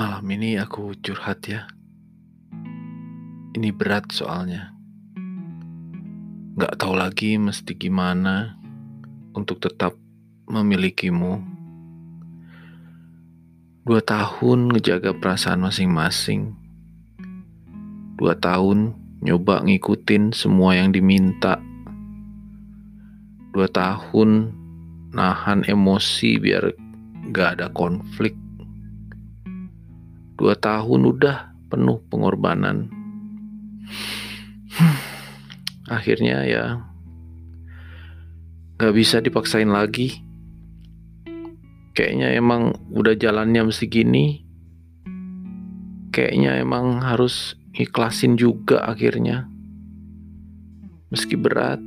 Malam ini aku curhat ya. Ini berat soalnya. Gak tahu lagi mesti gimana untuk tetap memilikimu. Dua tahun ngejaga perasaan masing-masing. Dua tahun nyoba ngikutin semua yang diminta. Dua tahun nahan emosi biar gak ada konflik Dua tahun udah penuh pengorbanan. Akhirnya ya gak bisa dipaksain lagi. Kayaknya emang udah jalannya mesti gini. Kayaknya emang harus ikhlasin juga akhirnya. Meski berat.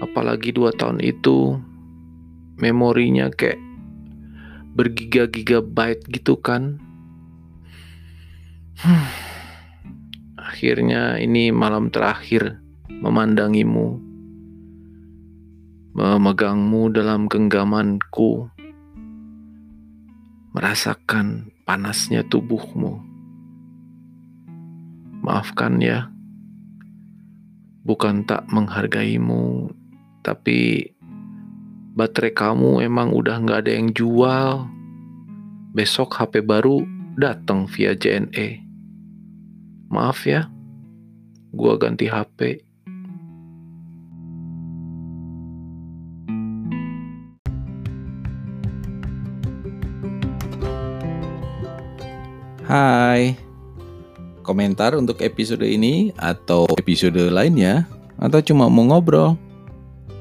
Apalagi dua tahun itu memorinya kayak bergiga-gigabyte gitu kan Akhirnya ini malam terakhir memandangimu, memegangmu dalam genggamanku, merasakan panasnya tubuhmu. Maafkan ya, bukan tak menghargaimu, tapi baterai kamu emang udah nggak ada yang jual. Besok HP baru datang via JNE. Maaf ya, gua ganti HP. Hai, komentar untuk episode ini atau episode lainnya, atau cuma mau ngobrol,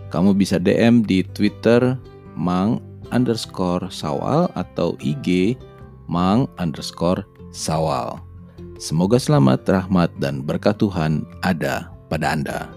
kamu bisa DM di Twitter mang underscore sawal atau IG mang underscore sawal. Semoga selamat, rahmat, dan berkat Tuhan ada pada Anda.